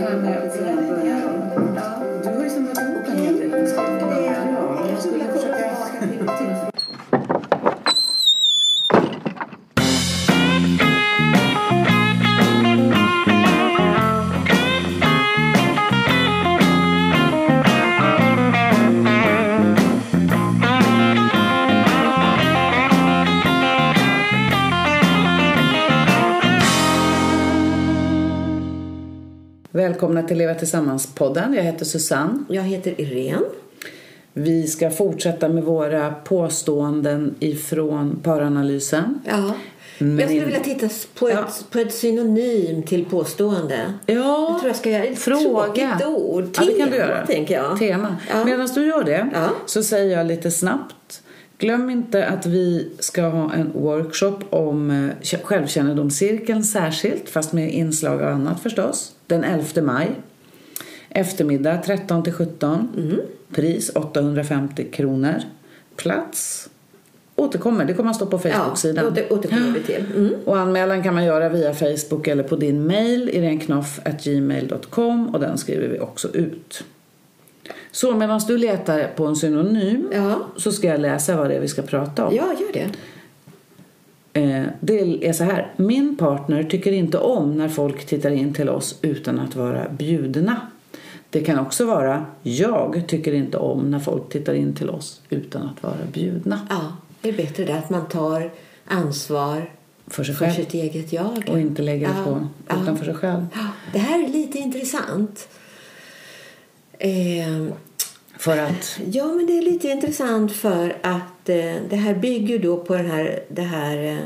här med att börja Du har ju samlat ihop en hel del Ja, jag skulle försöka... till Leva Tillsammans-podden. Jag heter Susanne. Jag heter Irene. Vi ska fortsätta med våra påståenden ifrån paranalysen. Ja. Men jag skulle vilja titta på ett, ja. på ett synonym till påstående. Ja, jag tror jag ska göra ett fråga. ord. Tema, ja, det kan du göra. tänker jag. Tema. Ja. Medan du gör det så säger jag lite snabbt. Glöm inte att vi ska ha en workshop om eh, självkännedomscirkeln särskilt, fast med inslag av annat förstås den 11 maj. Eftermiddag 13 till 17. Mm. Pris 850 kronor. Plats återkommer. Det kommer att stå på Facebook-sidan. Ja, det återkommer vi till. Mm. Och anmälan kan man göra via Facebook eller på din mail irenknoff.gmail.com och den skriver vi också ut. Så medan du letar på en synonym ja. så ska jag läsa vad det är vi ska prata om. Ja, gör det. Eh, det är så här. Min partner tycker inte om när folk tittar in till oss utan att vara bjudna. Det kan också vara jag tycker inte om när folk tittar in till oss utan att vara bjudna. Ja, det är bättre det att man tar ansvar för, sig för själv. sitt eget jag. Och inte lägger det på utanför sig själv. Det här är lite intressant. Eh, för att? Ja, men det är lite intressant för att eh, det här bygger då på den här, det här eh,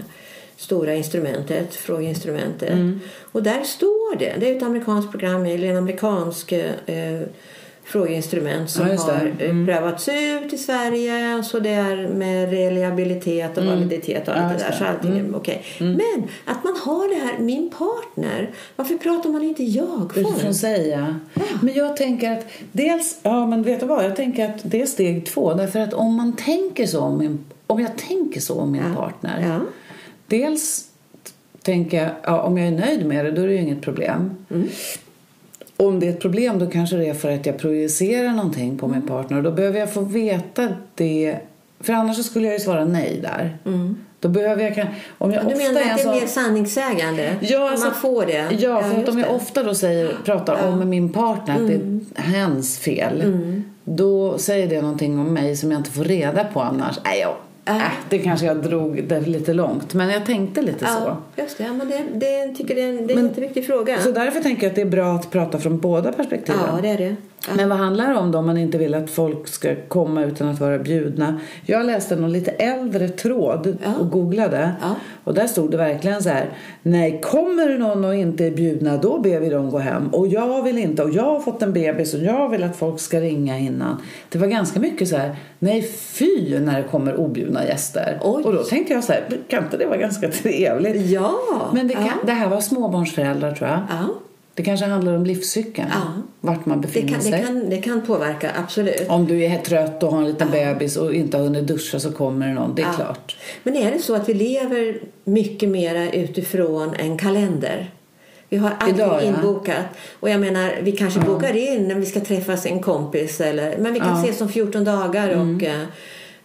stora instrumentet, frågeinstrumentet. Mm. Och där står det, det är ett amerikanskt program, eller en amerikansk eh, frågeinstrument som ja, har eh, mm. prövats ut i Sverige. Så det är med reliabilitet och mm. validitet och allt ja, det där. Så allting mm. är okay. Mm. Men att man har det här, min partner. Varför pratar man inte jag-form? Utifrån säga. Ja. Men jag tänker att dels, ja men vet du vad? Jag tänker att det är steg två. Därför att om man tänker så om min, om jag tänker så om min ja. partner. Dels tänker jag, ja, om jag är nöjd med det då är det ju inget problem. Mm om det är ett problem då kanske det är för att jag projicerar någonting på min mm. partner då behöver jag få veta det. För annars skulle jag ju svara nej där. Mm. Då behöver jag, om jag du menar att det är mer sanningssägande? Ja, alltså, man får det? Ja, för ja, om jag ofta då säger, pratar ja. om min partner att det är mm. hens fel. Mm. Då säger det någonting om mig som jag inte får reda på annars. Nej, jag Äh, det kanske jag drog det lite långt, men jag tänkte lite ja, så. Just det, ja, men det, det tycker det, är en, det är en jätteviktig fråga. Så därför tänker jag att det är bra att prata från båda perspektiven. Ja, det är det. Men vad handlar det om då om man inte vill att folk ska komma utan att vara bjudna? Jag läste någon lite äldre tråd ja. och googlade. Ja. Och där stod det verkligen så här. Nej, kommer någon och inte är bjudna då ber vi dem gå hem. Och jag vill inte. Och jag har fått en bebis och jag vill att folk ska ringa innan. Det var ganska mycket så här. Nej, fy när det kommer objudna gäster. Oj. Och då tänkte jag så här. Kan inte det vara ganska trevligt? Ja. Men det, kan, ja. det här var småbarnsföräldrar tror jag. Det kanske handlar om livscykeln, ja. vart man befinner det kan, sig. Det kan, det kan påverka, absolut. Om du är trött och har en liten ja. bebis och inte har hunnit duscha så kommer det någon, det är ja. klart. Men är det så att vi lever mycket mera utifrån en kalender? Vi har allting Idag, inbokat. Och jag menar, vi kanske ja. bokar in när vi ska träffas en kompis eller, men vi kan ses om 14 dagar och mm.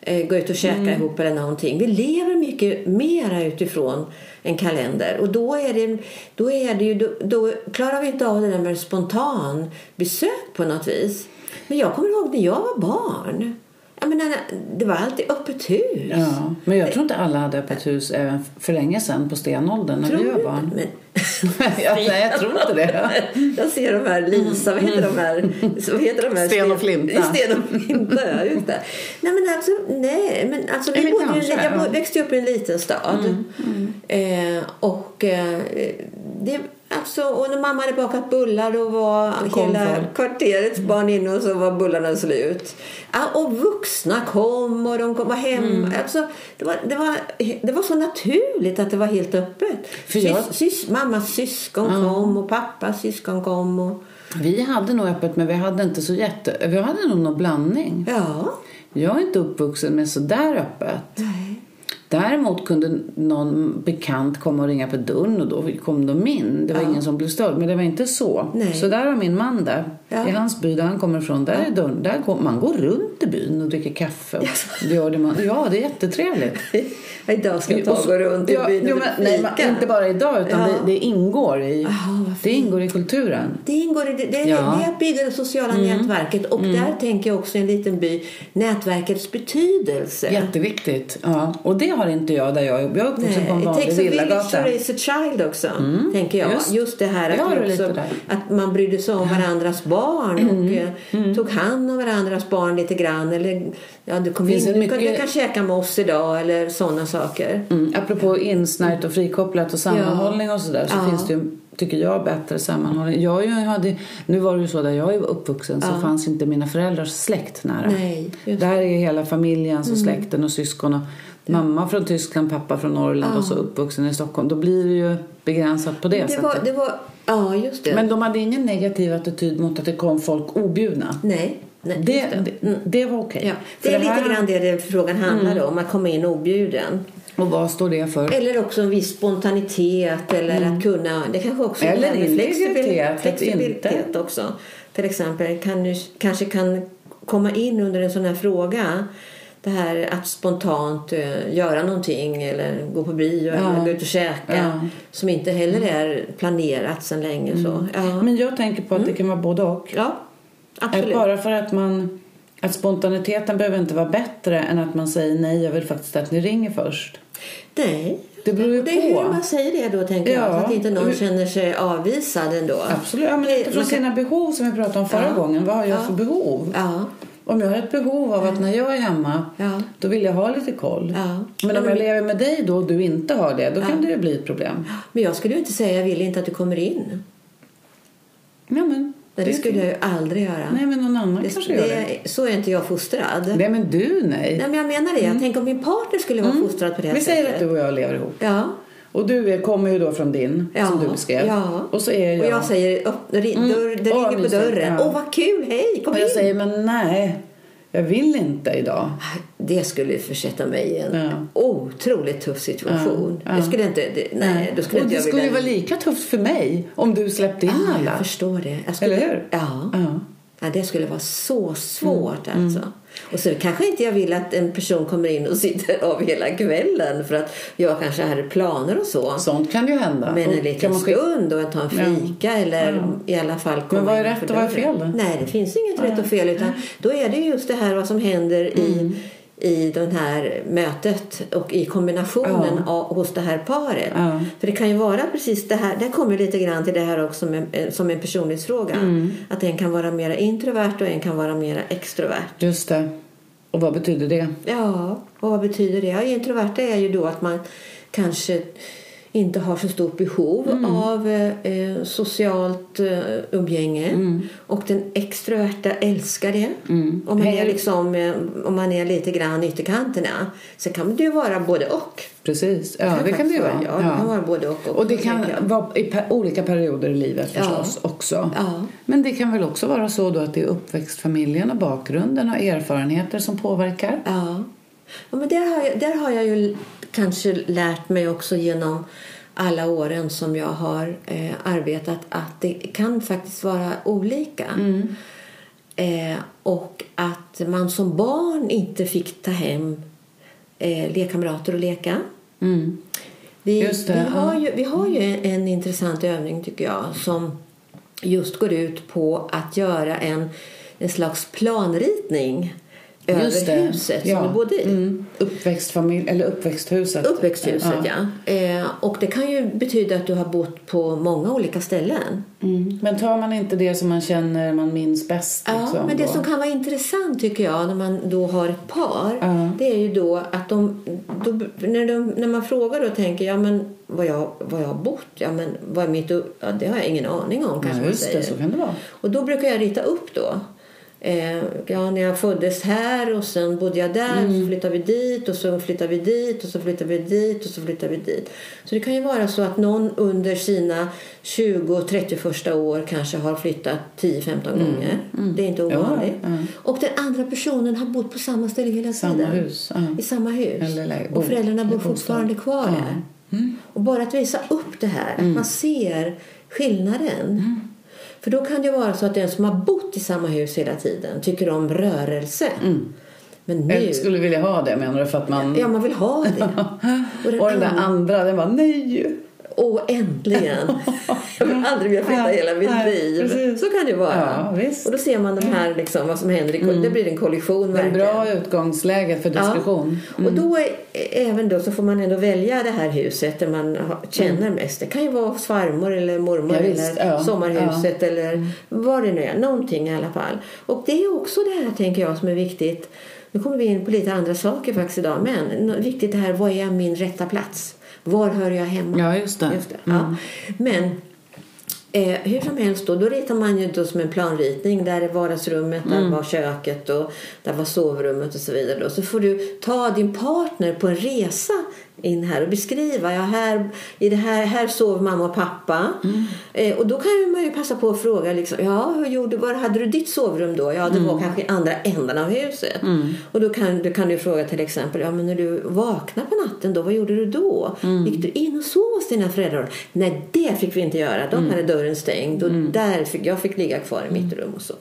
Eh, gå ut och käka mm. ihop eller någonting. Vi lever mycket mera utifrån en kalender. Och då är det, då är det ju, då, då klarar vi inte av det där med spontan besök på något vis. Men jag kommer ihåg när jag var barn. Jag menar, det var alltid öppet hus. Ja, men jag tror inte alla hade öppet hus även för länge sedan på stenåldern när tror vi var barn. Men... ja, nej, jag tror inte det. jag ser de här Lisa, vad heter de här? Vad heter de här? Sten och flinta. Sten och flinta, ja just det. Nej men alltså, nej, men alltså vi bodde, jag växte upp i en liten stad. Mm, mm. Eh, och eh, det Alltså, och när mamma hade bakat bullar då var hela folk. kvarterets barn inne och så var bullarna slut. Och vuxna kom och de kom hem. Mm. Alltså, det, var, det, var, det var så naturligt att det var helt öppet. För jag... sys, sys, mammas syskon mm. kom och pappas syskon kom. Och... Vi hade nog öppet men vi hade inte så jätte... Vi hade nog någon blandning. Ja. Jag är inte uppvuxen med så där öppet. Nej. Däremot kunde någon bekant komma och ringa på dörren och då kom de in. Det var ja. ingen som blev störd, men det var inte så. Nej. Så där har min man det. Ja. I hans by där han kommer ifrån, där ja. är dörren, där går, man går runt i byn och dricker kaffe. Och det gör det man, ja, det är jättetrevligt. idag ska jag ta och gå runt i byn och jo, men, nej, Inte bara idag, utan det, det, ingår i, Aha, det ingår i kulturen. Det ingår i, det, det, det är att bygga det sociala mm. nätverket. Och mm. där tänker jag också i en liten by, nätverkets betydelse. Jätteviktigt. Ja. Och det har inte jag där jag är. Jag är uppvuxen på en vanlig villagata. It takes a village to raise a child också, mm. tänker jag. Just, Just det här att, också, att man brydde sig om varandras barn och mm. Eh, mm. tog hand om varandras barn lite grann. Eller, ja, du, kom in, mycket... du kan käka med oss idag eller sådana saker. Mm. Apropå insnärjt och frikopplat och sammanhållning ja. och sådär så ja. finns det ju tycker jag, bättre sammanhållning. Jag hade, nu var det ju så där jag är uppvuxen så fanns inte mina föräldrars släkt nära. Nej, där är hela familjen, så mm. släkten och syskon. Och mamma från Tyskland, pappa från Norrland ja. och så uppvuxen i Stockholm. Då blir det ju begränsat på det, det sättet. Var, det var, ja, just det. Men de hade ingen negativ attityd mot att det kom folk objudna. Nej. Nej, det, det. det, var okej. Okay. Ja, det är lite här... grann det, det frågan handlar mm. om, att komma in objuden. Och vad står det för? Eller också en viss spontanitet eller mm. att kunna, det kanske också eller flexibilitet, flexibilitet inte. också. Till exempel kan du, kanske kan komma in under en sån här fråga det här att spontant uh, göra någonting eller gå på bio ja. eller gå ut och käka ja. som inte heller är planerat sedan länge. Mm. Så. Ja. Men jag tänker på att mm. det kan vara både och. Ja, absolut. Bara för att man att spontaniteten behöver inte vara bättre än att man säger nej, jag vill faktiskt att ni ringer först. Nej, det beror ju det på. är hur man säger det då tänker ja. jag. Så att inte någon känner sig avvisad ändå. Absolut, ja, men utifrån kan... sina behov som vi pratade om förra ja. gången. Vad har jag ja. för behov? Ja. Om jag har ett behov av att när jag är hemma ja. då vill jag ha lite koll. Ja. Men om jag lever med dig då och du inte har det, då kan det ju bli ett problem. Men jag skulle ju inte säga jag vill inte att du kommer in. Ja, men det, det skulle jag ju aldrig göra. Nej, men någon annan det, kanske gör det. Så är inte jag fostrad. Nej, men du nej. Nej, men jag menar det. Mm. Tänk om min partner skulle vara mm. fostrad på det Vi säger att du och jag lever ihop. Ja. Och du är, kommer ju då från din, ja, som du beskrev. Ja. Och så är jag... Och jag säger, upp, dörr, mm. det ringer på dörren. Åh, ja. oh, vad kul, hej, kom och in. jag säger, men nej, jag vill inte idag. Det skulle försätta mig i en ja. otroligt tuff situation. Ja, ja. Jag skulle inte, det, nej, då skulle och inte det skulle ju vara lika tufft för mig om du släppte in ah, alla. Jag förstår det. Jag skulle, Eller hur? Ja. ja. Det skulle vara så svårt mm. alltså. Mm. Och så kanske inte jag vill att en person kommer in och sitter av hela kvällen för att jag kanske hade planer och så. Sånt kan ju hända. Men en liten man... stund och ta en fika ja. eller ja. i alla fall komma Men vad är rätt och vad är fel? Nej, det finns inget ja. rätt och fel utan då är det just det här vad som händer mm. i i det här mötet och i kombinationen ja. av, hos det här paret. Ja. För det kan ju vara precis det här, det kommer lite grann till det här också med, eh, som en personlighetsfråga. Mm. Att en kan vara mer introvert och en kan vara mer extrovert. Just det. Och vad betyder det? Ja, och vad betyder det? Ja, introverta är ju då att man kanske inte har så stort behov mm. av eh, socialt eh, umgänge. Mm. Och den extroverta älskar det. Mm. Om, man är liksom, eh, om man är lite grann ytterkanterna. Så kan det ju vara både och. Precis, ja det, det kan det ju vara. Ja, det kan vara både och. Och, och det kan vara i per, olika perioder i livet förstås ja. också. Ja. Men det kan väl också vara så då att det är uppväxtfamiljen och bakgrunden och erfarenheter som påverkar? Ja. Ja, men där, har jag, där har jag ju kanske lärt mig också genom alla åren som jag har eh, arbetat att det kan faktiskt vara olika. Mm. Eh, och att man som barn inte fick ta hem eh, lekkamrater och leka. Mm. Vi, vi, har ju, vi har ju en intressant övning tycker jag som just går ut på att göra en, en slags planritning över huset ja. som du bodde i. Mm. Uppväxtfamilj, eller uppväxthuset. Uppväxthuset, ja. ja. Eh, och det kan ju betyda att du har bott på många olika ställen. Mm. Men tar man inte det som man känner man minns bäst? Ja, liksom, men det då? som kan vara intressant tycker jag när man då har ett par ja. det är ju då att de, då, när, de, när man frågar och tänker ja men var jag, var jag har bott, ja men vad är mitt, ja, det har jag ingen aning om kanske ja, just det, så kan det vara. Och då brukar jag rita upp då Eh, ja, när jag föddes här och sen bodde jag där mm. så flyttade vi dit och så flyttade vi dit och så flyttade vi dit och så flyttade vi dit. Så det kan ju vara så att någon under sina 20-30 första år kanske har flyttat 10-15 mm. gånger. Mm. Det är inte ovanligt. Ja, ja. Och den andra personen har bott på samma ställe hela samma tiden. Hus, ja. I samma hus. Eller, och föräldrarna bor fortfarande kvar där. Mm. Och bara att visa upp det här, att mm. man ser skillnaden. För då kan det vara så att den som har bott i samma hus hela tiden tycker om rörelse. Mm. Men nu... Jag skulle vilja ha det menar du? För att man... Ja, man vill ha det. och den, och den där andra, den var nej. Åh, äntligen! Jag vill aldrig mer flytta hela mitt liv. Så kan det vara. Ja, och då ser man de här, liksom, vad som händer. Mm. Det blir en kollision. Det är bra utgångsläge för diskussion. Ja. Mm. Och då, är, även då, så får man ändå välja det här huset där man känner mm. mest. Det kan ju vara farmor eller mormor ja, eller ja. sommarhuset eller mm. vad det nu är. Någonting i alla fall. Och det är också det här, tänker jag, som är viktigt. Nu kommer vi in på lite andra saker faktiskt idag. Men viktigt det här, vad är min rätta plats? Var hör jag hemma? Ja, just det. Just det. Mm. Ja. Men Eh, hur som helst då, då ritar man ju då som en planritning. Där är vardagsrummet, mm. där var köket och där var sovrummet och så vidare. Då. Så får du ta din partner på en resa in här och beskriva. Ja, här, i det här, här sov mamma och pappa. Mm. Eh, och då kan man ju passa på att fråga liksom, ja, hur gjorde, var hade du ditt sovrum då? Ja, det mm. var kanske i andra änden av huset. Mm. Och då kan, då kan du fråga till exempel, ja men när du vaknade på natten då, vad gjorde du då? Mm. Gick du in och sov hos dina föräldrar? Nej, det fick vi inte göra. De mm. hade dörren stängd och mm. där fick, jag fick ligga kvar i mitt rum och så.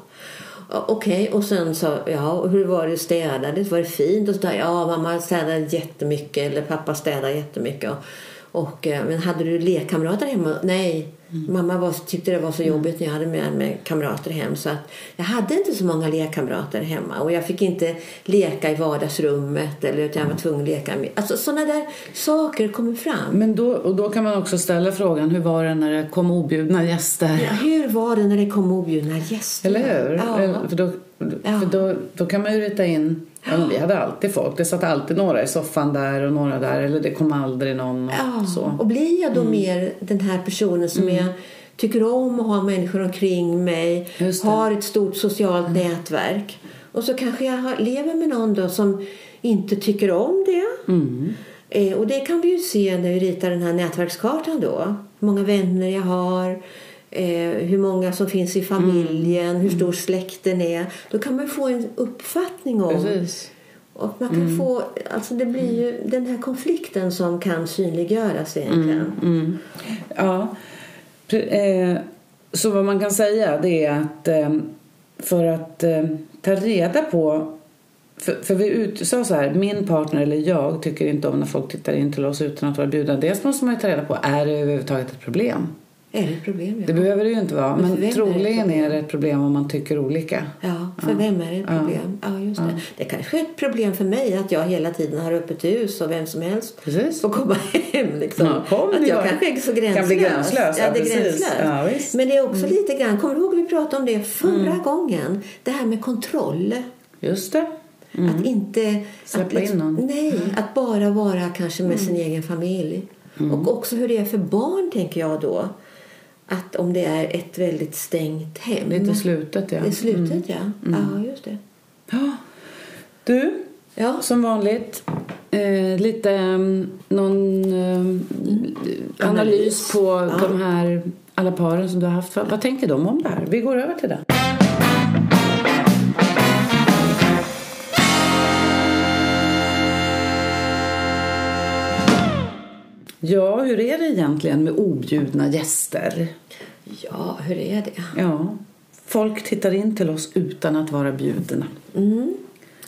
Okej, okay. och sen så, ja, hur var det städades? Var det fint? Och så ja, mamma städade jättemycket eller pappa städade jättemycket. Och, och, eh, men hade du lekkamrater hemma? Nej, Mm. Mamma var, tyckte det var så jobbigt när jag hade med mig kamrater hem så att jag hade inte så många lekkamrater hemma och jag fick inte leka i vardagsrummet eller utan jag var tvungen att leka med. Alltså sådana där saker kommer fram. Men då, och då kan man också ställa frågan hur var det när det kom objudna gäster? Ja, hur var det när det kom objudna gäster? Eller hur? Ja. För, då, för då, då kan man ju rita in Vi hade alltid folk. Det satt alltid några i soffan där och några där. Eller det kom aldrig någon. Och, ja, så. och blir jag då mm. mer den här personen som mm. jag tycker om att ha människor omkring mig. Har ett stort socialt mm. nätverk. Och så kanske jag lever med någon då som inte tycker om det. Mm. Eh, och det kan vi ju se när vi ritar den här nätverkskartan då. Hur många vänner jag har. Eh, hur många som finns i familjen, mm. hur stor släkten är. Då kan man få en uppfattning om. Precis. Och man kan mm. få, alltså det blir ju den här konflikten som kan synliggöras egentligen. Mm. mm. Ja. Eh, så vad man kan säga det är att eh, för att eh, ta reda på för, för vi ut, sa så här, min partner eller jag tycker inte om när folk tittar in till oss utan att vara bjudna. Dels måste man ju ta reda på, är det överhuvudtaget ett problem? Är det ett problem? Ja. Det behöver det ju inte vara. Men, men troligen är, är, det ett problem om man tycker olika. Ja, för ja. vem är det ett problem? Ja, ja just det. Det kanske är ett problem för mig att jag hela tiden har öppet hus och vem som helst precis. får komma hem. Liksom. Kom, att jag kanske är så gränslös. Kan bli gränslös. Ja, det är gränslös. men det är också mm. lite grann, kommer du ihåg vi pratade om det förra mm. gången? Det här med kontroll. Just det. Mm. Att inte... Släppa att liksom, in någon. Nej, att bara vara kanske med sin mm. egen familj. Mm. Och också hur det är för barn, tänker jag då att om det är ett väldigt stängt hem. Lite slutet, ja. Det är slutet, mm. ja. Mm. Ja, just det. Ja. Du, ja. som vanligt, eh, lite um, någon um, analys. analys på ja. de här alla paren som du har haft. Vad tänker de om det här? Vi går över till det. Ja, hur är det egentligen med objudna gäster? Ja, hur är det? Ja, folk tittar in till oss utan att vara bjudna. Mm.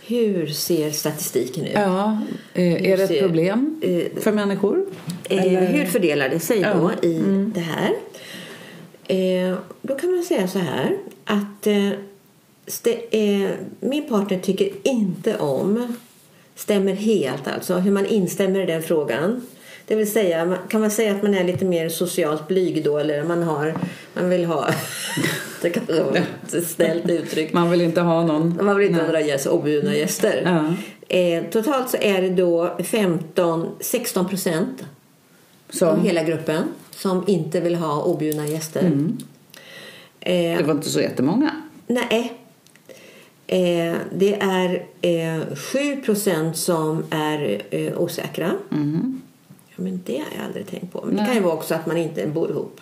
Hur ser statistiken ut? Ja, eh, är det ett problem eh, för människor? Eh, hur fördelar det sig ja. då i mm. det här? Eh, då kan man säga så här att min partner tycker inte om, stämmer helt alltså, hur man instämmer i den frågan det vill säga, kan man säga att man är lite mer socialt blyg då eller man har, man vill ha det kanske var ett snällt uttryck. Man vill inte ha någon. Man vill inte ha några gäster, objudna gäster. Ja. Eh, totalt så är det då 15, 16 procent av hela gruppen som inte vill ha objudna gäster. Mm. Eh, det var inte så jättemånga. Nej. Eh, det är eh, 7 procent som är eh, osäkra. Mm. Men det har jag aldrig tänkt på. Men Nej. det kan ju vara också att man inte bor ihop.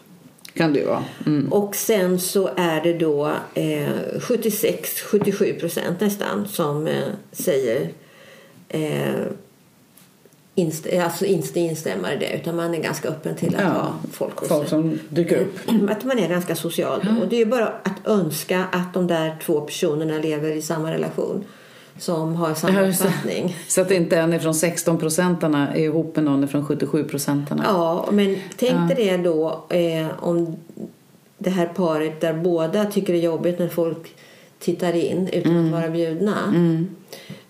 Kan det vara. Mm. Och sen så är det då eh, 76-77 procent nästan som eh, säger eh, inst alltså inte instämmer i det utan man är ganska öppen till att ja, ha folk hos Folk som dyker upp. Att man är ganska social. Mm. Och det är bara att önska att de där två personerna lever i samma relation som har samma ja, uppfattning. Så att inte en från 16 procentarna är ihop med någon från 77 procentarna. Ja, men tänk ja. dig det då eh, om det här paret där båda tycker det är jobbigt när folk tittar in utan mm. att vara bjudna. Mm.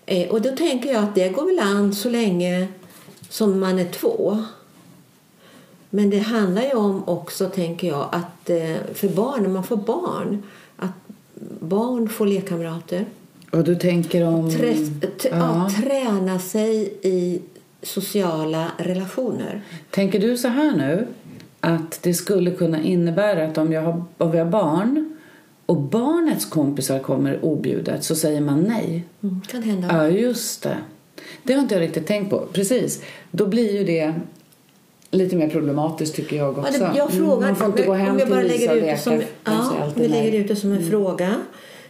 Eh, och då tänker jag att det går väl an så länge som man är två. Men det handlar ju om också, tänker jag, att eh, för barn, när man får barn, att barn får lekkamrater. Och du tänker om... Trä, ja. träna sig i sociala relationer. Tänker du så här nu, att det skulle kunna innebära att om, jag har, om vi har barn och barnets kompisar kommer objudet så säger man nej? Mm, kan hända. Ja, just det. Det har inte jag riktigt tänkt på. Precis. Då blir ju det lite mer problematiskt tycker jag också. Ja, det, jag frågar, mm, Man får inte gå hem om jag bara lägger ut det som, ja, vi lägger ut det som en mm. fråga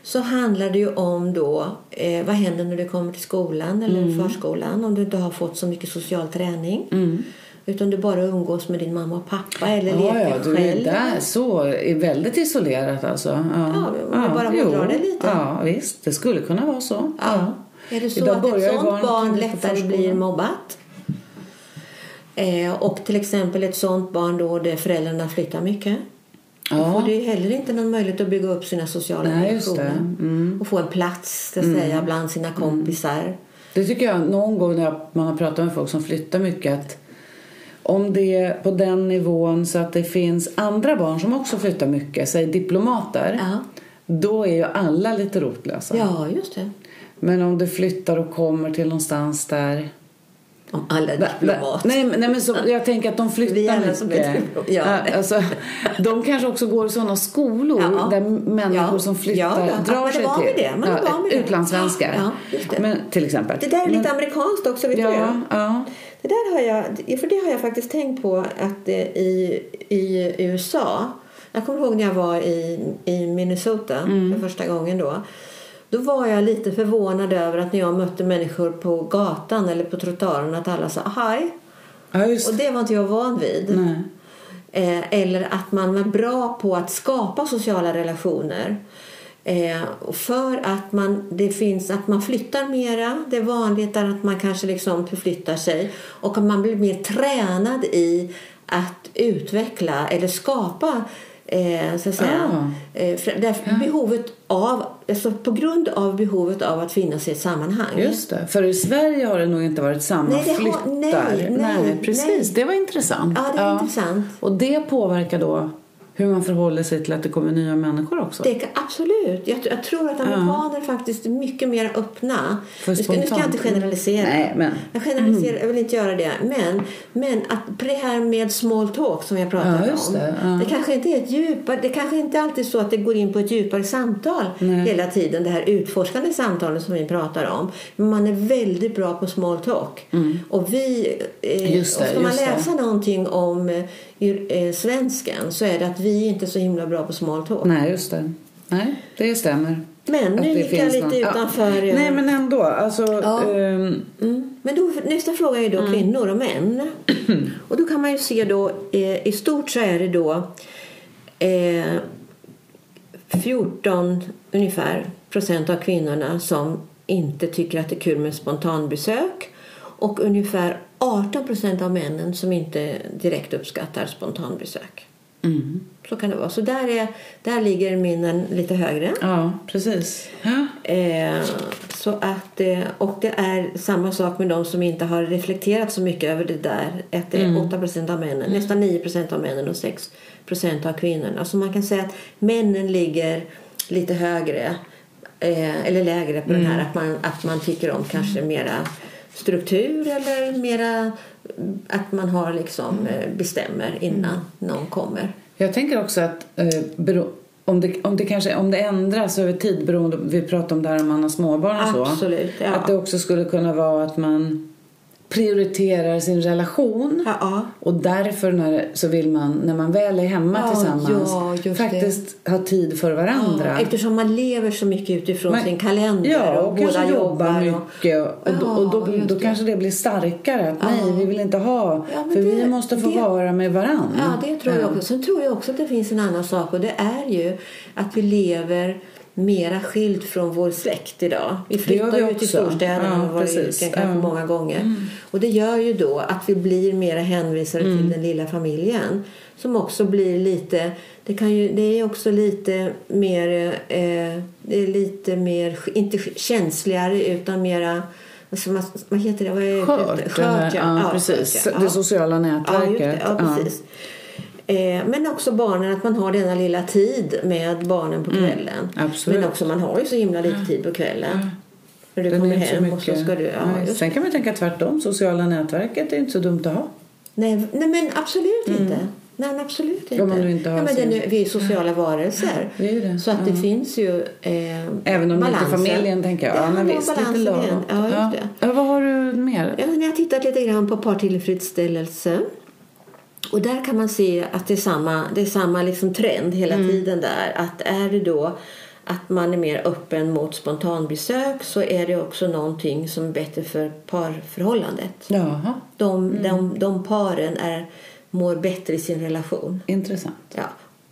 så handlar det ju om då eh, vad händer när du kommer till skolan eller mm. förskolan om du inte har fått så mycket social träning. Mm. Utan du bara umgås med din mamma och pappa eller ja, leker ja, du själv. Är där, så är väldigt isolerat alltså. Ja, ja, ja bara hårdrar det lite. Ja, visst. Det skulle kunna vara så. Ja. Är det så Idag att ett sånt barn lättare blir mobbat? Eh, och till exempel ett sånt barn då där föräldrarna flyttar mycket. Ja. Då får du heller inte någon möjlighet att bygga upp sina sociala Nej, relationer. Mm. Och få en plats att mm. säga, bland sina kompisar. Mm. Det tycker jag någon gång när man har pratat med folk som flyttar mycket att om det är på den nivån så att det finns andra barn som också flyttar mycket, säg diplomater, ja. då är ju alla lite rotlösa. Ja, just det. Men om du flyttar och kommer till någonstans där om alla diplomater. Nej, nej, men så, jag tänker att de flyttar mycket. Ja. Alltså, de kanske också går i sådana skolor ja. där människor ja. som flyttar ja, drar sig till. Det. Man ja. Utlandssvenskar. Ja, det. Men, till exempel. Det där är lite men, amerikanskt också. Vet ja, du? Ja. Det där har jag, för det har jag faktiskt tänkt på att i, i USA jag kommer ihåg när jag var i, i Minnesota mm. för första gången då. Då var jag lite förvånad över att när jag mötte människor på gatan eller på trottoaren att alla sa hej. Ja, och det var inte jag van vid. Eh, eller att man var bra på att skapa sociala relationer. Eh, för att man, det finns, att man flyttar mera. Det är vanligt att man kanske liksom förflyttar sig. Och att man blir mer tränad i att utveckla eller skapa Eh, så att säga. Ah. Eh, därför behovet av, alltså på grund av behovet av att finnas i ett sammanhang. Just det. För i Sverige har det nog inte varit samma nej, flyttar. Nej, nej, nej, precis. Nej. Det var intressant. Ja, det är ja. intressant. Och det påverkar då hur man förhåller sig till att det kommer nya människor också. Det absolut. Jag, jag, tror att amerikaner ja. faktiskt är mycket mer öppna. nu, ska, nu ska jag inte generalisera. Nej, men. Jag generaliserar, mm. jag vill inte göra det. Men, men att det här med small talk som jag pratade ja, om. Det, ja. det kanske inte är ett djupare, det kanske inte alltid är så att det går in på ett djupare samtal Nej. hela tiden. Det här utforskande samtalet som vi pratar om. Men man är väldigt bra på small talk. Mm. Och vi, eh, just det, och ska man läsa det. någonting om svensken så är det att vi inte är så himla bra på small talk. Nej, just det. Nej, det stämmer. Men nu gick jag lite någon... utanför. Ja. Nej, men ändå. Alltså, ja. um... mm. Men då, nästa fråga är då mm. kvinnor och män. och då kan man ju se då, eh, i stort så är det då eh, 14 ungefär procent av kvinnorna som inte tycker att det är kul med spontanbesök och ungefär 18 procent av männen som inte direkt uppskattar spontanbesök. Mm. Så kan det vara. Så där, är, där ligger minnen lite högre. Ja, precis. Ja. Eh, så att, eh, och det är samma sak med de som inte har reflekterat så mycket över det där. Att det är mm. 8 procent av männen, mm. nästan 9 procent av männen och 6 procent av kvinnorna. Så man kan säga att männen ligger lite högre eh, eller lägre på mm. den här att man, att man tycker om kanske mera struktur eller mera att man har liksom eh, bestämmer innan någon kommer. Jag tänker också att eh, om det, om det kanske om det ändras över tid beroende vi pratar om det här om man har småbarn och så. Absolut, ja. Att det också skulle kunna vara att man prioriterar sin relation. Ja, Och därför när, så vill man, när man väl är hemma Ja, tillsammans, ja, faktiskt ha tid för varandra. Eftersom man lever så mycket utifrån Men- sin kalender Ja, och, och båda jobbar. Och, mycket. Och, och, då, och då, då det. kanske det blir starkare. Att nej, vi vill inte ha. För det- vi måste få det- vara med varandra. ja, det tror jag också. Sen tror jag också att det finns en annan sak och det är ju att vi lever mera skilt från vår släkt idag. Vi flyttar vi ju till storstäderna Ja, och varit precis. kanske Ja. många gånger. Och det gör ju då att vi blir mera hänvisade till den lilla familjen. Som också blir lite, det, kan ju, det är också lite mer, eh, det är lite mer, inte känsligare utan mera Alltså, vad, vad heter det? Vad är Skört. Skört, ja, ja. precis. skört, ja. Det sociala Ja, nätverket. just det. Ja, precis. Eh, men också barnen, att man har denna lilla tid med barnen på kvällen. Mm. Men också man har ju så himla lite tid på kvällen. När du Den är kommer hem och så ska du... Ja, Nej. Sen kan man tänka tvärtom. Sociala nätverket är inte så dumt att ha. Nej, nej, men absolut inte. Nej, men absolut inte. Mm. Om man nu inte har ja, men sin- är- vi är sociala varelser. vi är. Så att det finns ju eh, Även om balansen. inte familjen tänker jag. Ja, men visst, lite lagom. Ja, ja. Ja, vad har du mer? Ja, jag har tittat lite grann på partillfredsställelse. Och där kan man se att det är samma, det är samma liksom trend hela Mm. tiden där. Att är det då att man är mer öppen mot spontanbesök så är det också någonting som är bättre för parförhållandet. Jaha, De, de, de paren är, mår bättre i sin relation. intressant. Ja,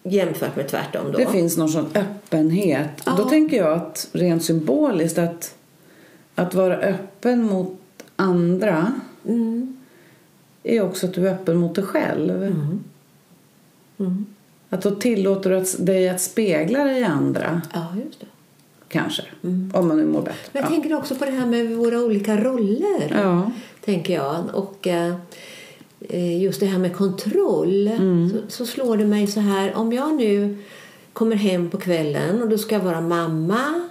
jämfört med tvärtom då. Det finns någon sån öppenhet. Ja. Då tänker jag att rent symboliskt att, att vara öppen mot andra Mm. Är också att du är öppen mot dig själv. Mm. Att då tillåter du att, dig att spegla dig i andra, Ja, just det. kanske. Om man nu mår bättre. Men jag ja. tänker också på det här med våra olika roller. Ja. tänker jag. Och eh, eh, just det här med kontroll. Mm. Så, så slår det mig så här. Om jag nu kommer hem på kvällen och då ska jag vara mamma.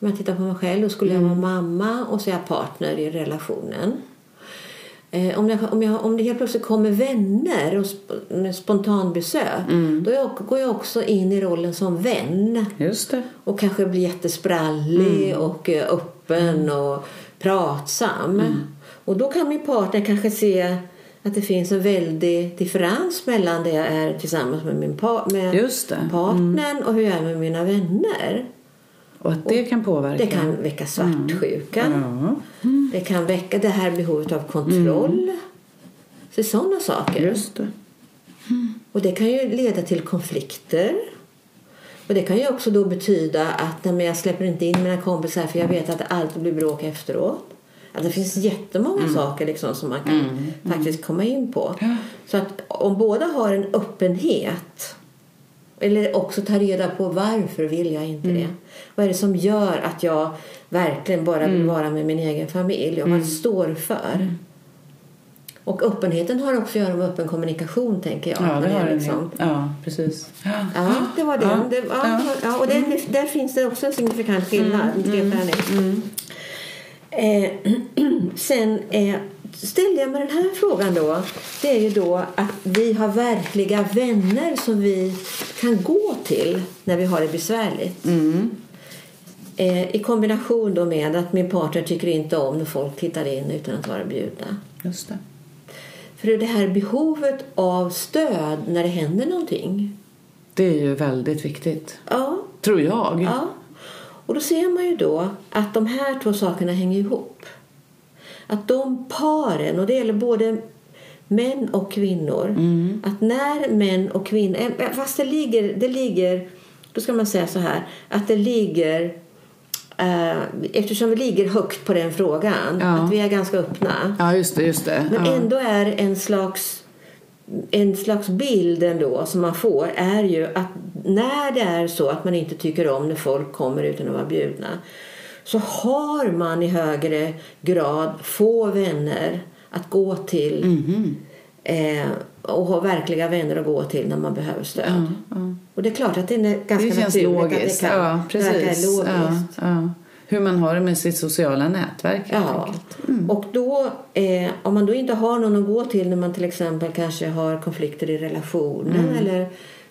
Om jag tittar på mig själv då skulle jag Mm. vara mamma och så är jag partner i relationen. Eh, om, jag, om, jag, om det helt plötsligt kommer vänner och sp med spontanbesök Mm. då jag, går jag också in i rollen som vän Just det. och kanske blir jättesprallig Mm. och eh, öppen och pratsam. Och då kan min partner kanske se att det finns en väldig differens mellan det jag är tillsammans med min pa med. Mm. partnern och hur jag är med mina vänner. Och att det kan påverka. Det kan väcka svartsjuka. Ja, Det kan väcka det här behovet av kontroll. Så sådana saker. just det. Och det kan ju leda till konflikter. Och det kan ju också då betyda att nej, jag släpper inte in mina kompisar för jag vet att det alltid blir bråk efteråt. Att det finns jättemånga saker liksom som man kan faktiskt komma in på. Så att om båda har en öppenhet eller också ta reda på varför vill jag inte det. Vad är det som gör att jag verkligen bara vill vara med min egen familj och vad står för. Och öppenheten har också att göra med öppen kommunikation tänker jag. Ja, det har liksom-. Ja, precis. Ja, det var den. Ja, Det, ja, ja. och den, där finns det också en signifikant skillnad. Mm, Eh, sen eh, ställde jag mig den här frågan då. Det är ju då att vi har verkliga vänner som vi kan gå till när vi har det besvärligt. Eh, I kombination då med att min partner tycker inte om när folk tittar in utan att vara bjudna. Just det. För det här behovet av stöd när det händer någonting. Det är ju väldigt viktigt. Ja, Tror jag. Ja. Och då ser man ju då att de här två sakerna hänger ihop. Att de paren, och det gäller både män och kvinnor, att när män och kvinnor, eh, fast det ligger, det ligger, då ska man säga så här, att det ligger eh, eftersom vi ligger högt på den frågan, Ja. att vi är ganska öppna. Ja, just det. Just det. Men ja. ändå är en slags en slags bild ändå som man får är ju att när det är så att man inte tycker om när folk kommer utan att vara bjudna så har man i högre grad få vänner att gå till Mhm. eh, och ha verkliga vänner att gå till när man behöver stöd. Och det är klart att det är ganska Det känns logiskt. att det kan ja, precis. logiskt. Ja, ja. Hur man har det med sitt sociala nätverk Ja, enkelt. och då, eh, om man då inte har någon att gå till när man till exempel kanske har konflikter i relationen eller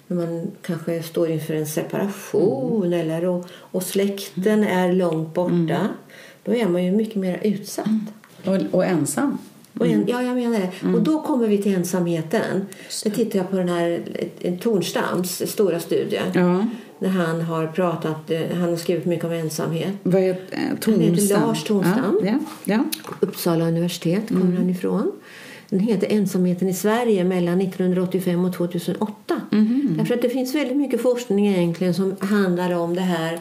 när man kanske står inför en separation mm. eller och, och släkten är långt borta. Mm. Då är man ju mycket mer utsatt. Och, och ensam. Och en, ja, jag menar det. Mm. Och då kommer vi till ensamheten. Nu tittar jag på den här Tornstams stora studie. Ja. När han har pratat, eh, han har skrivit mycket om ensamhet. Vad är eh, Han heter Lars Tornstam. Ja, ja, Uppsala universitet kommer mm. han ifrån. Den heter Ensamheten i Sverige mellan 1985 och 2008. Mm. Därför att det finns väldigt mycket forskning egentligen som handlar om det här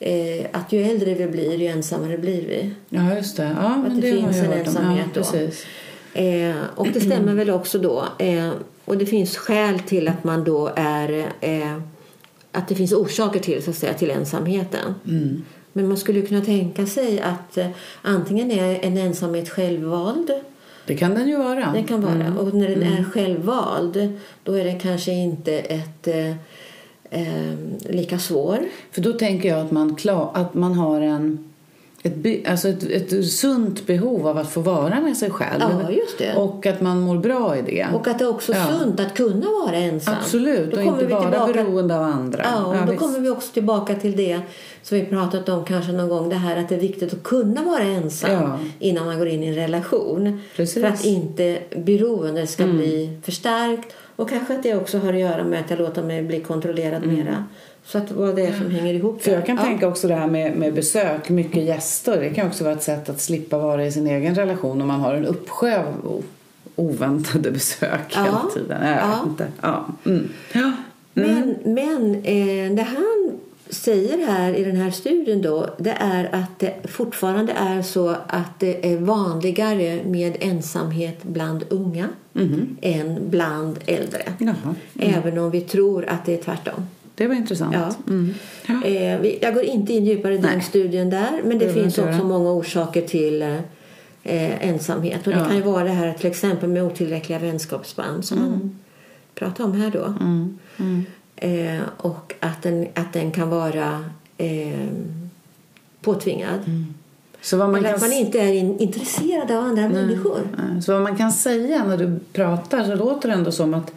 eh, att ju äldre vi blir, ju ensammare blir vi. Ja, just det. Ja, att det, det finns en ensamhet ja, då. Eh, och det stämmer väl också då. Eh, och det finns skäl till att man då är... Eh, att det finns orsaker till, så att säga, till ensamheten. Mm. Men man skulle kunna tänka sig att eh, antingen är en ensamhet självvald det kan den ju vara. Det kan vara. Mm. Och när den är mm. självvald då är den kanske inte ett eh, eh, lika svår. För då tänker jag att man, klar, att man har en ett, alltså ett, ett sunt behov av att få vara med sig själv. Ja. Och att man mår bra i det. Och att det är också ja. sunt att kunna vara ensam. Absolut, då och inte bara tillbaka... beroende av andra. Ja, och ja, då visst. kommer vi också tillbaka till det som vi pratat om kanske någon gång. Det här att det är viktigt att kunna vara ensam ja. innan man går in i en relation. Precis. För att inte beroendet ska mm. bli förstärkt. Och kanske att det också har att göra med att jag låter mig bli kontrollerad mm. mera. Så att vad det är som hänger ihop. För jag kan ja. tänka också det här med, med besök, mycket gäster. Det kan också vara ett sätt att slippa vara i sin egen relation om man har en uppsjö av oväntade besök ja. hela tiden. Jag ja. inte. Ja. Mm. ja. Mm. Men, men eh, det han säger här i den här studien då, det är att det fortfarande är så att det är vanligare med ensamhet bland unga mm. än bland äldre. Mm. Även om vi tror att det är tvärtom. Det var intressant. Ja. Mm. Ja. Eh, jag går inte in djupare i den studien där men det, det finns också många orsaker till eh, ensamhet. Och det kan ju vara det här till exempel med otillräckliga vänskapsband som mm. man pratar om här då. Mm. mm. Eh, och att den, att den kan vara eh, påtvingad. Mm. Så vad man Eller kan... att man inte är in, intresserad av andra Nej. människor. Så vad man kan säga när du pratar så låter det ändå som att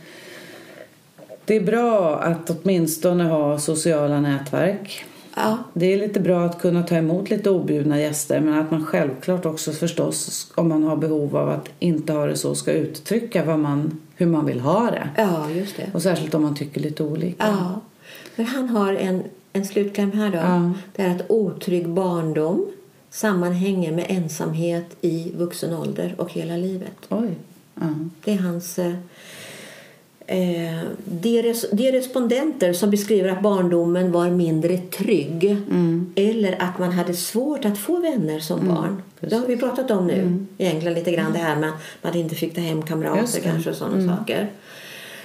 det är bra att åtminstone ha sociala nätverk. Ja. Det är lite bra att kunna ta emot lite objudna gäster men att man självklart också förstås om man har behov av att inte ha det så ska uttrycka vad man, hur man vill ha det. Ja, just det. Och särskilt om man tycker lite olika. Ja. Men han har en, en slutkläm här då. Ja. Det är att otrygg barndom sammanhänger med ensamhet i vuxen ålder och hela livet. Oj. Ja. Det är hans eh, de, res, de respondenter som beskriver att barndomen var mindre trygg mm. eller att man hade svårt att få vänner som mm. barn. Precis. Det har vi pratat om nu mm. egentligen lite grann det här med att man inte fick ta hem kamrater kanske och sådana mm. saker.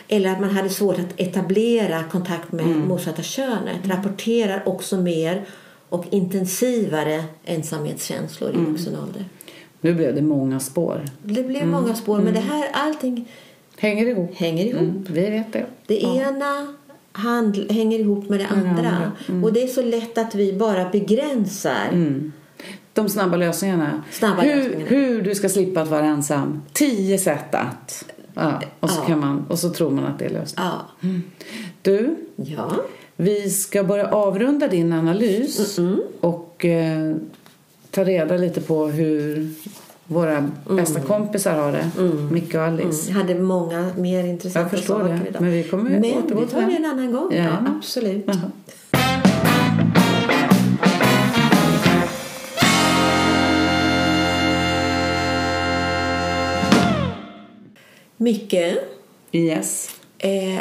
Eller att man hade svårt att etablera kontakt med mm. motsatta könet rapporterar också mer och intensivare ensamhetskänslor i mm. vuxen ålder. Nu blev det många spår. Det blev många spår men det här allting Hänger ihop. Hänger ihop. Mm, vi vet det. Det ja. ena hand, hänger ihop med det andra. Mm. Och det är så lätt att vi bara begränsar. Mm. De snabba lösningarna. Snabba hur, lösningarna. hur du ska slippa att vara ensam. Tio sätt att. Ja, och, så ja. kan man, och så tror man att det är lösningen. Ja. Mm. Du, ja. vi ska börja avrunda din analys och eh, ta reda lite på hur våra mm. bästa kompisar har det. Mm. Micke och Alice. Mm. hade många mer intressanta Jag förstår saker det. idag. Men vi kommer Men vi tar det en annan gång. Ja, ja absolut. Aha. Micke. Yes. Eh,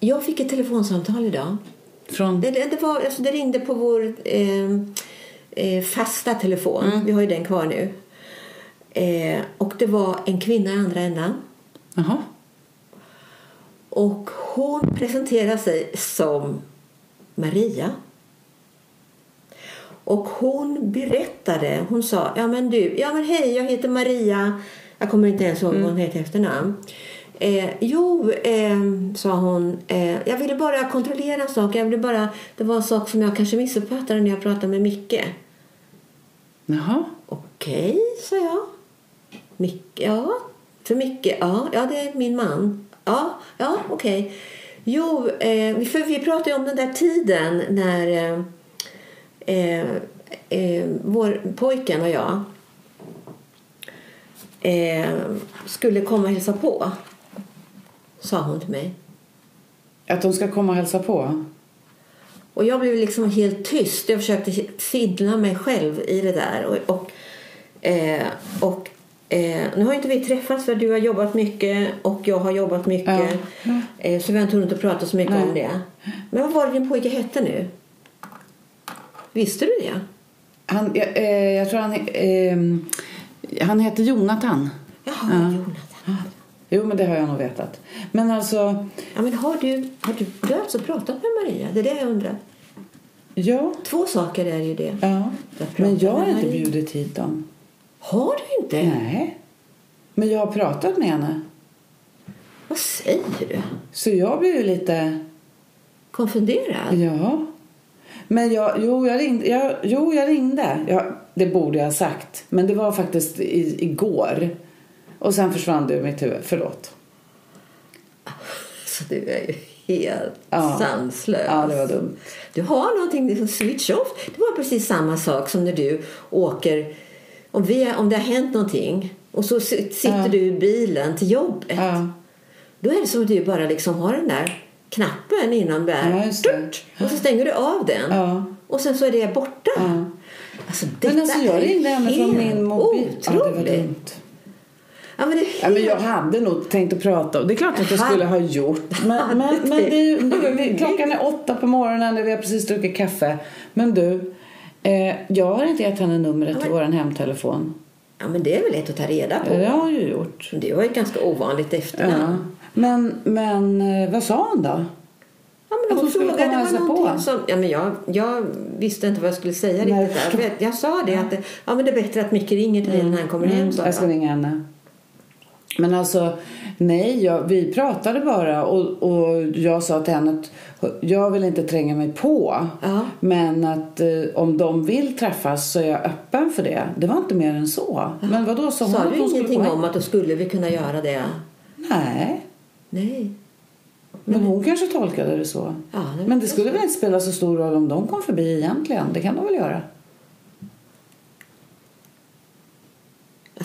jag fick ett telefonsamtal idag. Från? Det, det, det, var, alltså det ringde på vår eh, eh, fasta telefon. Mm. Vi har ju den kvar nu. Eh, och det var en kvinna i andra ändan. Aha. Och hon presenterade sig som Maria. Och hon berättade, hon sa, ja men du, ja men hej jag heter Maria. Jag kommer inte ens ihåg vad hon mm. heter efternamn. Eh, jo, eh, sa hon, eh, jag ville bara kontrollera en sak. Jag ville bara, det var en sak som jag kanske missuppfattade när jag pratade med Micke. Jaha. Okej, okay, sa jag. Micke, ja. För Micke, ja, ja det är min man. Ja, ja okej. Jo, eh, för vi pratade ju om den där tiden när eh, eh, eh vår pojken och jag eh, skulle komma och hälsa på. Sa hon till mig. Att de ska komma och hälsa på? Och jag blev liksom helt tyst. Jag försökte finna mig själv i det där. Och, och, eh, och eh, nu har inte vi träffats för du har jobbat mycket och jag har jobbat mycket. Ja. Eh, så vi har inte hunnit prata så mycket Nej. om det. Men vad var det din pojke hette nu? Visste du det? Han, jag, eh, jag tror han... Ehm, han heter Jonathan. Jaha, ja. Jonathan. Jo, men det har jag nog vetat. Men alltså... Ja, men har du, har du, du har alltså pratat med Maria? Det är det jag undrar. Ja. Två saker är ju det. Ja. Men jag har inte bjudit hit dem. Har du inte? Nej. Men jag har pratat med henne. Vad säger du? Så jag blev ju lite... Konfunderad? Ja. Men jag, jo, jag ringde. Jag, jo, jag ringde. Jag, det borde jag ha sagt. Men det var faktiskt i, igår. Och sen försvann du i mitt huvud. Förlåt. Så du är ju helt ja. sanslös. Ja, det var dumt. Du har någonting, liksom switch off. Det var precis samma sak som när du åker. Om, vi, om det har hänt någonting och så sitter du i bilen till jobbet. Då är det som att du bara liksom har den där knappen innan där. Ja, och så stänger du av den. Och sen så är det borta. Alltså, men alltså jag ringde henne från min mobil. Otroligt. Ja, det men, det helt... ja, men jag hade nog tänkt att prata. Det är klart att jag skulle ha gjort. Men, men, men det är ju, klockan är åtta på morgonen och vi har precis druckit kaffe. Men du, eh, jag har inte gett henne numret ja, till vår hemtelefon. Ja, men det är väl lätt att ta reda på. Det har jag ju gjort. Det var ett ganska ovanligt efternamn. Ja. Men, men eh, vad sa hon då? Ja, men hon frågade det var någonting som... Ja, men jag, jag visste inte vad jag skulle säga Nej, riktigt där. Jag, jag sa det att det, ja, men det är bättre att Micke ringer till dig mm. när han kommer mm. hem. Så jag ska ringa henne. Men alltså, nej, jag, vi pratade bara och, och jag sa till henne att jag vill inte tränga mig på. Ja. Men att eh, om de vill träffas så är jag öppen för det. Det var inte mer än så. Ja. Men vadå, sa hon Sa du ingenting om att då skulle vi kunna göra det? Nej. Nej. Men hon kanske tolkade det så. Ja, det men det skulle väl inte spela så stor roll om de kom förbi egentligen. Det kan de väl göra?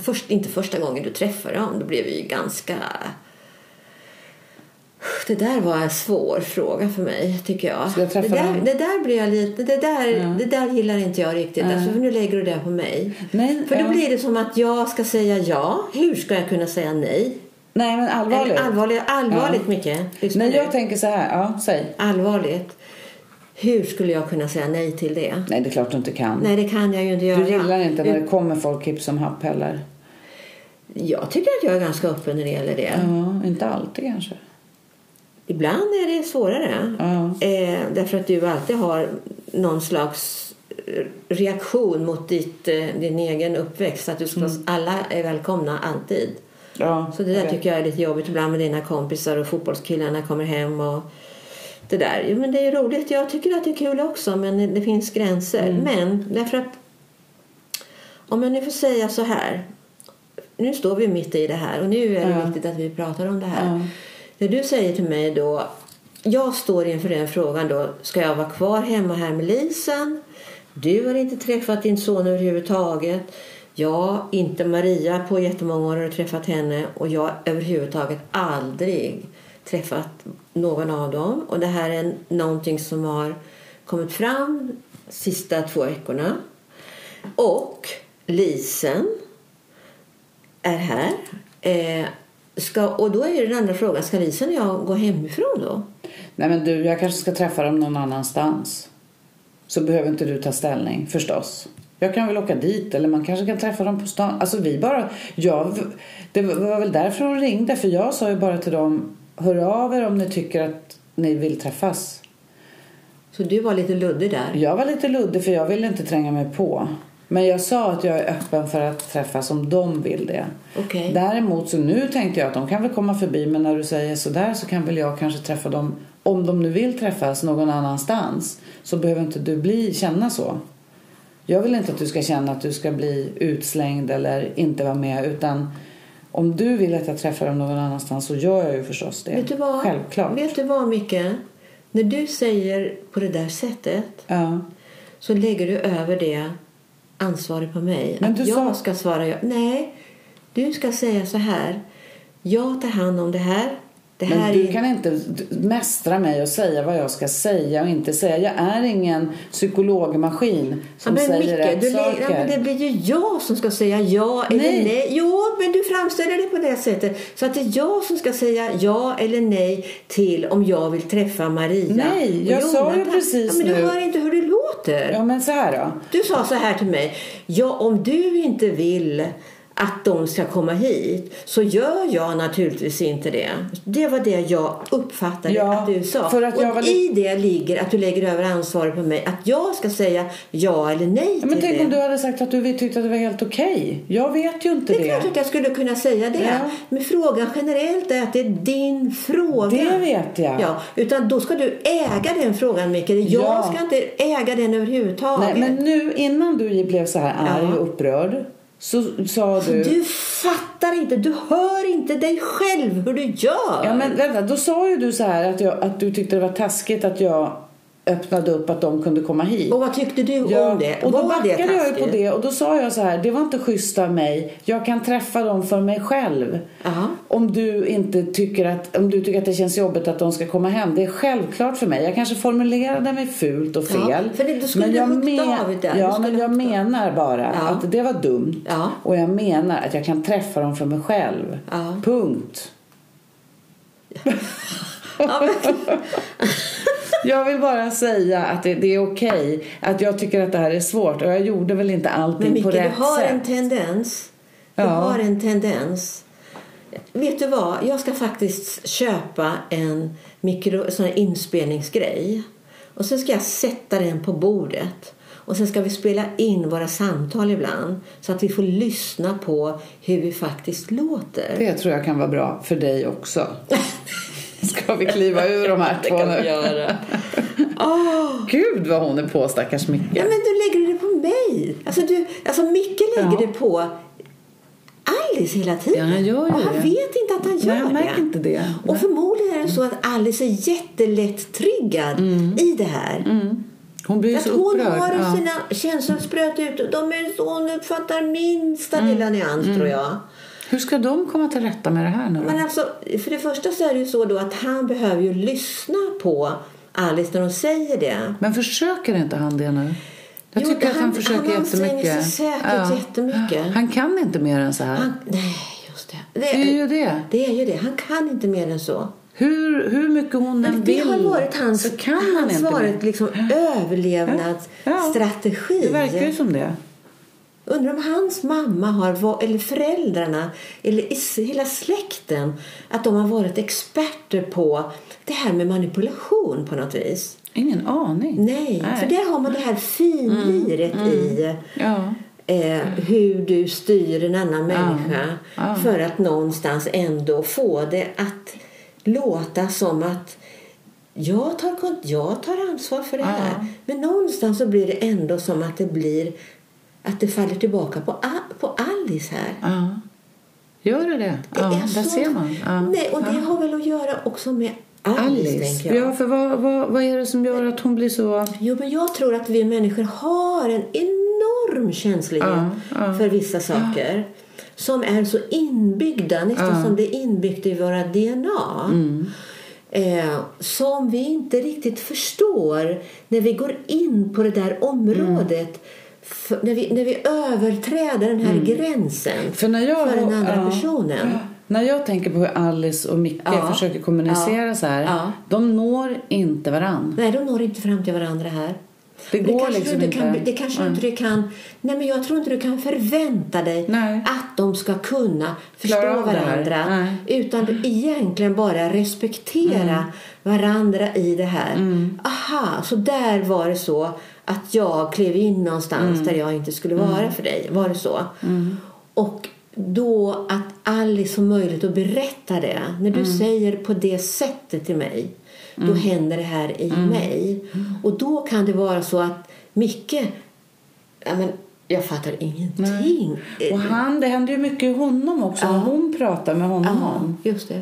Först, inte första gången du träffade dem. Då blev vi ju ganska... Det där var en svår fråga för mig, tycker jag. jag det, där, det där blir jag lite... Det där, ja. det där gillar inte jag riktigt. Ja. Alltså, för nu lägger du det på mig. Nej, för då ja. blir det som att jag ska säga ja. Hur ska jag kunna säga nej? Nej, men allvarligt. allvarligt, allvarligt ja. mycket. Nej, jag tänker så här. Ja, säg. Allvarligt. Hur skulle jag kunna säga nej till det? Nej, det är klart du inte kan. Nej, det kan jag ju inte göra. Du gillar inte när det kommer folk hipp som happ heller? Jag tycker att jag är ganska öppen när det gäller det. Ja, inte alltid kanske. Ibland är det svårare. Ja. Eh, därför att du alltid har någon slags reaktion mot ditt, eh, din egen uppväxt. Att du ska, mm. alla är välkomna alltid. Ja, så det där okay. tycker jag är lite jobbigt ibland med dina kompisar och fotbollskillarna kommer hem och det där. Men det är roligt. Jag tycker att det är kul också men det finns gränser. Mm. Men därför att om jag nu får säga så här. Nu står vi mitt i det här och nu är det ja. viktigt att vi pratar om det här. Ja. När du säger till mig då jag står inför den frågan då. Ska jag vara kvar hemma här med Lisen? Du har inte träffat din son överhuvudtaget. Jag, inte Maria på jättemånga år har träffat henne och jag överhuvudtaget aldrig träffat någon av dem. Och det här är någonting som har kommit fram de sista två veckorna. Och Lisen är här. Eh, ska, och då är den andra frågan, ska Lisen och jag gå hemifrån då? Nej men du, jag kanske ska träffa dem någon annanstans. Så behöver inte du ta ställning, förstås. Jag kan väl åka dit eller man kanske kan träffa dem på stan. Alltså vi bara, jag, det var väl därför hon ringde för jag sa ju bara till dem hör av er om ni tycker att ni vill träffas. Så du var lite luddig där? Jag var lite luddig för jag ville inte tränga mig på. Men jag sa att jag är öppen för att träffas om de vill det. Okay. Däremot så nu tänkte jag att de kan väl komma förbi men när du säger sådär så kan väl jag kanske träffa dem om de nu vill träffas någon annanstans så behöver inte du bli, känna så. Jag vill inte att du ska känna att du ska bli utslängd eller inte vara med utan om du vill att jag träffar dem någon annanstans så gör jag ju förstås det. Vet du vad? Självklart. Vet du vad, Micke? När du säger på det där sättet ja. så lägger du över det ansvaret på mig. Men att du jag sa... ska svara ja. Nej, du ska säga så här. Jag tar hand om det här. Men du är... kan inte mästra mig och säga vad jag ska säga och inte säga. Jag är ingen psykologmaskin som ja, men säger Micke, rätt du, saker. ja, men det blir ju jag som ska säga ja eller Nej. nej. Jo, men du framställer det på det sättet. Så att det är jag som ska säga ja eller nej till om jag vill träffa Maria. Nej, jag sa ju precis ja, men nu- Du hör inte hur det låter. Ja, men så här då. Du sa så här till mig. Ja, om du inte vill att de ska komma hit så gör jag naturligtvis inte det. Det var det jag uppfattade Ja, att du sa. för att och i det ligger att du lägger över ansvaret på mig. Att jag ska säga ja eller nej Ja, Men till tänk det. om du hade sagt att du tyckte att det var helt okej. Jag vet ju inte Det det. är klart att jag skulle kunna säga det. Ja. Men frågan generellt är att det är din fråga. Det vet jag. Ja, utan då ska du äga den frågan, Mikael. Jag Ja. ska inte äga den överhuvudtaget. Nej, men nu innan du blev så här arg och upprörd så sa du... Du fattar inte, du hör inte dig själv hur du gör. Ja, men vänta, då sa ju du så här att, jag, att du tyckte det var taskigt att jag öppnade upp att de kunde komma hit. Och vad tyckte du om det? Och då Var det backade jag ju på det och då sa jag så här, det var inte schysst av mig. Jag kan träffa dem för mig själv. Ja. Om du inte tycker att, om du tycker att det känns jobbigt att de ska komma hem. Det är självklart för mig. Jag kanske formulerade mig fult och Ja, fel. för det- då skulle men du jag, huggt av det. Du ja, men jag menar bara Ja. att det var dumt. Ja. Och jag menar att jag kan träffa dem för mig själv. Ja. Punkt. Ja, men, Jag vill bara säga att det, det är okej att jag tycker att det här är svårt och jag gjorde väl inte allting men Micke, på du rätt har sätt. en tendens. Du Ja. har en tendens. Vet du vad? Jag ska faktiskt köpa en mikro, sån inspelningsgrej. Och sen ska jag sätta den på bordet. Och sen ska vi spela in våra samtal ibland. Så att vi får lyssna på hur vi faktiskt låter. Det tror jag kan vara bra för dig också. Ska vi kliva ur de här två nu? göra. Gud vad hon är på stackars Micke. Ja, men du lägger det på mig. Alltså, du, alltså Micke lägger Ja. det på Alice hela tiden. Ja, han gör ju och han det. vet inte att han gör Nej, jag märker det. inte det. Och förmodligen är det så att Alice är jättelätt triggad i det här. Hon blir Att så hon upprörd. har Ja. sina känslor spröt ut de är så, hon uppfattar minsta Mm. lilla nyans tror jag. Hur ska de komma till rätta med det här nu? Men alltså, för det första så är det ju så då att han behöver ju lyssna på Alice när hon säger det. Men försöker inte han det nu? Jag Jo, tycker att han, han- försöker han jättemycket. sig säkert jättemycket. Han kan inte mer än så här. Han, nej, just det. Det, Det är ju det. det är ju det. Han kan inte mer än så. Hur, hur mycket hon än det vill har varit hans, så kan han hans varit liksom överlevnadsstrategi. Det verkar ju som det. Undrar om hans mamma har eller föräldrarna eller hela släkten att de har varit experter på det här med manipulation på något vis. Ingen aning. Nej, för där har man det här finliret Mm, i Ja. eh, hur du styr en annan människa ja. för att någonstans ändå få det att låta som att jag tar, jag tar ansvar för det här. Ja. Men någonstans så blir det ändå som att det blir att det faller tillbaka på, på Alice här. ja. Gör det det? Det ja, är där ser man. Ja. Nej, och det ja. har väl att göra också med Alice, Alice. Ja, för vad, vad, vad är det som gör att hon blir så... Jo, men jag tror att vi människor har en enorm känslighet Ja, ja. för vissa saker som är så inbyggda, nästan Ja. som det är inbyggt i våra DNA. Mm. Eh, som vi inte riktigt förstår när vi går in på det där området. F- när, vi, när vi överträder den här gränsen Mm. För, när jag, den andra ja, personen. När jag tänker på hur Alice och Micke Ja. försöker kommunicera Ja. så här. Ja. De når inte varann. Nej, de når inte fram till varandra här. Det Det går kanske, liksom inte kan, det kanske Nej. inte du kan... Nej, men jag tror inte du kan förvänta dig Nej. att de ska kunna förstå det varandra. Utan du egentligen bara respektera Mm. varandra i det här. Aha, så där var det så att jag klev in någonstans Mm. där jag inte skulle vara för dig. Var det så? Och då att Alice får möjlighet att berätta det. När Mm. du säger på det sättet till mig, då händer det här i Mm. mig. Och då kan det vara så att Micke, ja men Jag fattar ingenting. Nej. Och han, det händer ju mycket i honom också. Ja. Hon pratar med honom. Ja, just det.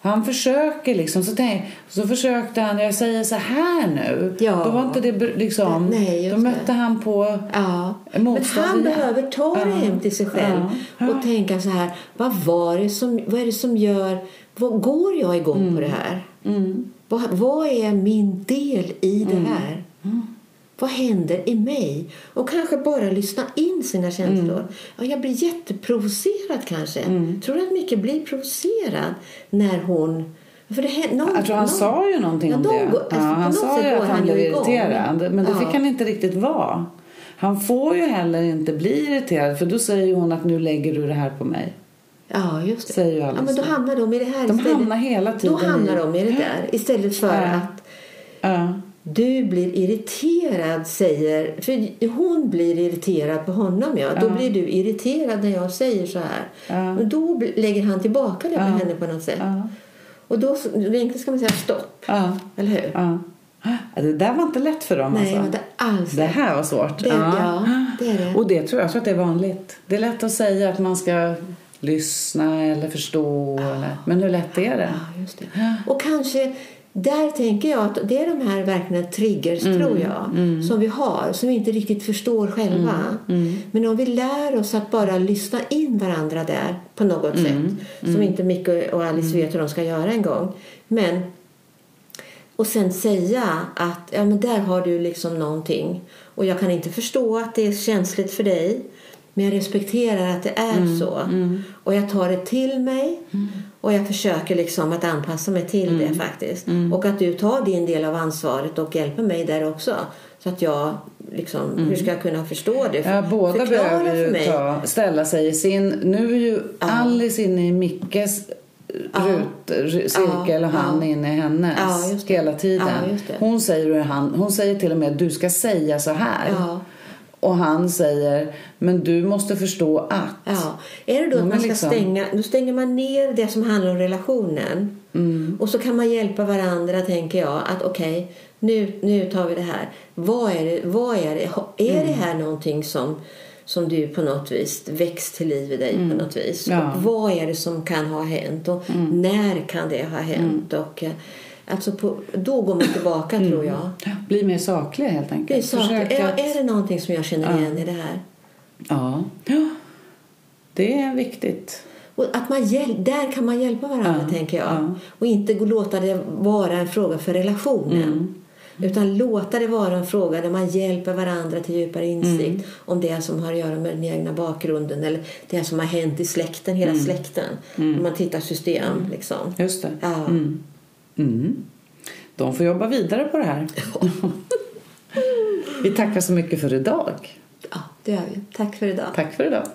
Han försöker liksom, så, tänk, så försökte han, jag säger så här nu. Ja. Då var inte det liksom, Nej, då mötte det. han på ja. Men han behöver ta det ja. hem till sig själv ja. och tänka så här, vad var det som, vad är det som gör, vad, går jag igång mm. på det här? Mm. Vad, vad är min del i det mm. här? Mm. Vad händer i mig? Och kanske bara lyssna in sina känslor. Mm. Ja, jag blir jätteprovocerad kanske. Mm. Tror du att Micke blir provocerad när hon... För det, någon, jag tror han någon, sa ju någonting ja, om det. Går, alltså, ja, han sa ju att han blev irriterad. Men det ja. fick han inte riktigt vara. Han får ju heller inte bli irriterad för då säger hon att nu lägger du det här på mig. Ja, just det. Säger ju ja, men då hamnar de i det här De istället. hamnar hela tiden Då hamnar i... de i det där istället för att ja. Du blir irriterad, säger... För hon blir irriterad på honom, ja. Då blir du irriterad när jag säger så här. Ja. Och då lägger han tillbaka det på henne på något sätt. Och då egentligen ska man säga stopp. Eller hur? Det där var inte lätt för dem. Nej, alltså. inte alls. Det här var svårt. Det, ja. det är det. Och det tror jag, jag tror att det är vanligt. Det är lätt att säga att man ska lyssna eller förstå. Eller, men hur lätt är det? Ja, just det. Och kanske där tänker jag att det är de här verkligen triggers, mm, tror jag, mm. som vi har, som vi inte riktigt förstår själva. Mm, mm. Men om vi lär oss att bara lyssna in varandra där på något mm, sätt, som mm. inte Micke och Alice vet hur de ska göra en gång. Men, och sen säga att ja, men där har du liksom någonting och jag kan inte förstå att det är känsligt för dig men jag respekterar att det är så. Och jag tar det till mig och jag försöker liksom att anpassa mig till mm. det faktiskt. Mm. Och att du tar din del av ansvaret och hjälper mig där också. Så att jag liksom, mm. hur ska jag kunna förstå det? Ja, båda behöver ju ta, ställa sig i sin, nu är ju ja. Alice inne i Mickes ja. rutcirkel och han ja. inne i hennes ja, hela tiden. Hon, säger han, hon säger till och med du ska säga så här. Och han säger, men du måste förstå att. Ja. Är det då att man ska liksom... stänga, då stänger man ner det som handlar om relationen. Mm. Och så kan man hjälpa varandra, tänker jag. Att okej, okay, nu, nu tar vi det här. Vad är det? Vad är det? Är mm. det här någonting som, som du på något vis växt till liv i dig mm. på något vis? Ja. Och vad är det som kan ha hänt? Och mm. när kan det ha hänt? Mm. Och, eh, Alltså på, då går man tillbaka mm. tror jag. Bli mer saklig helt enkelt. Bli saklig. Är, att... är det någonting som jag känner ja. igen i det här? Ja. ja. Det är viktigt. Och att man hjäl- där kan man hjälpa varandra ja. tänker jag. Ja. Och inte låta det vara en fråga för relationen. Mm. Utan låta det vara en fråga där man hjälper varandra till djupare insikt mm. om det som har att göra med den egna bakgrunden eller det som har hänt i släkten, hela mm. släkten. Mm. Om man tittar system liksom. Just det. Ja. Mm. De får jobba vidare på det här. vi tackar så mycket för idag. Ja, det gör vi. Tack för idag. Tack för idag.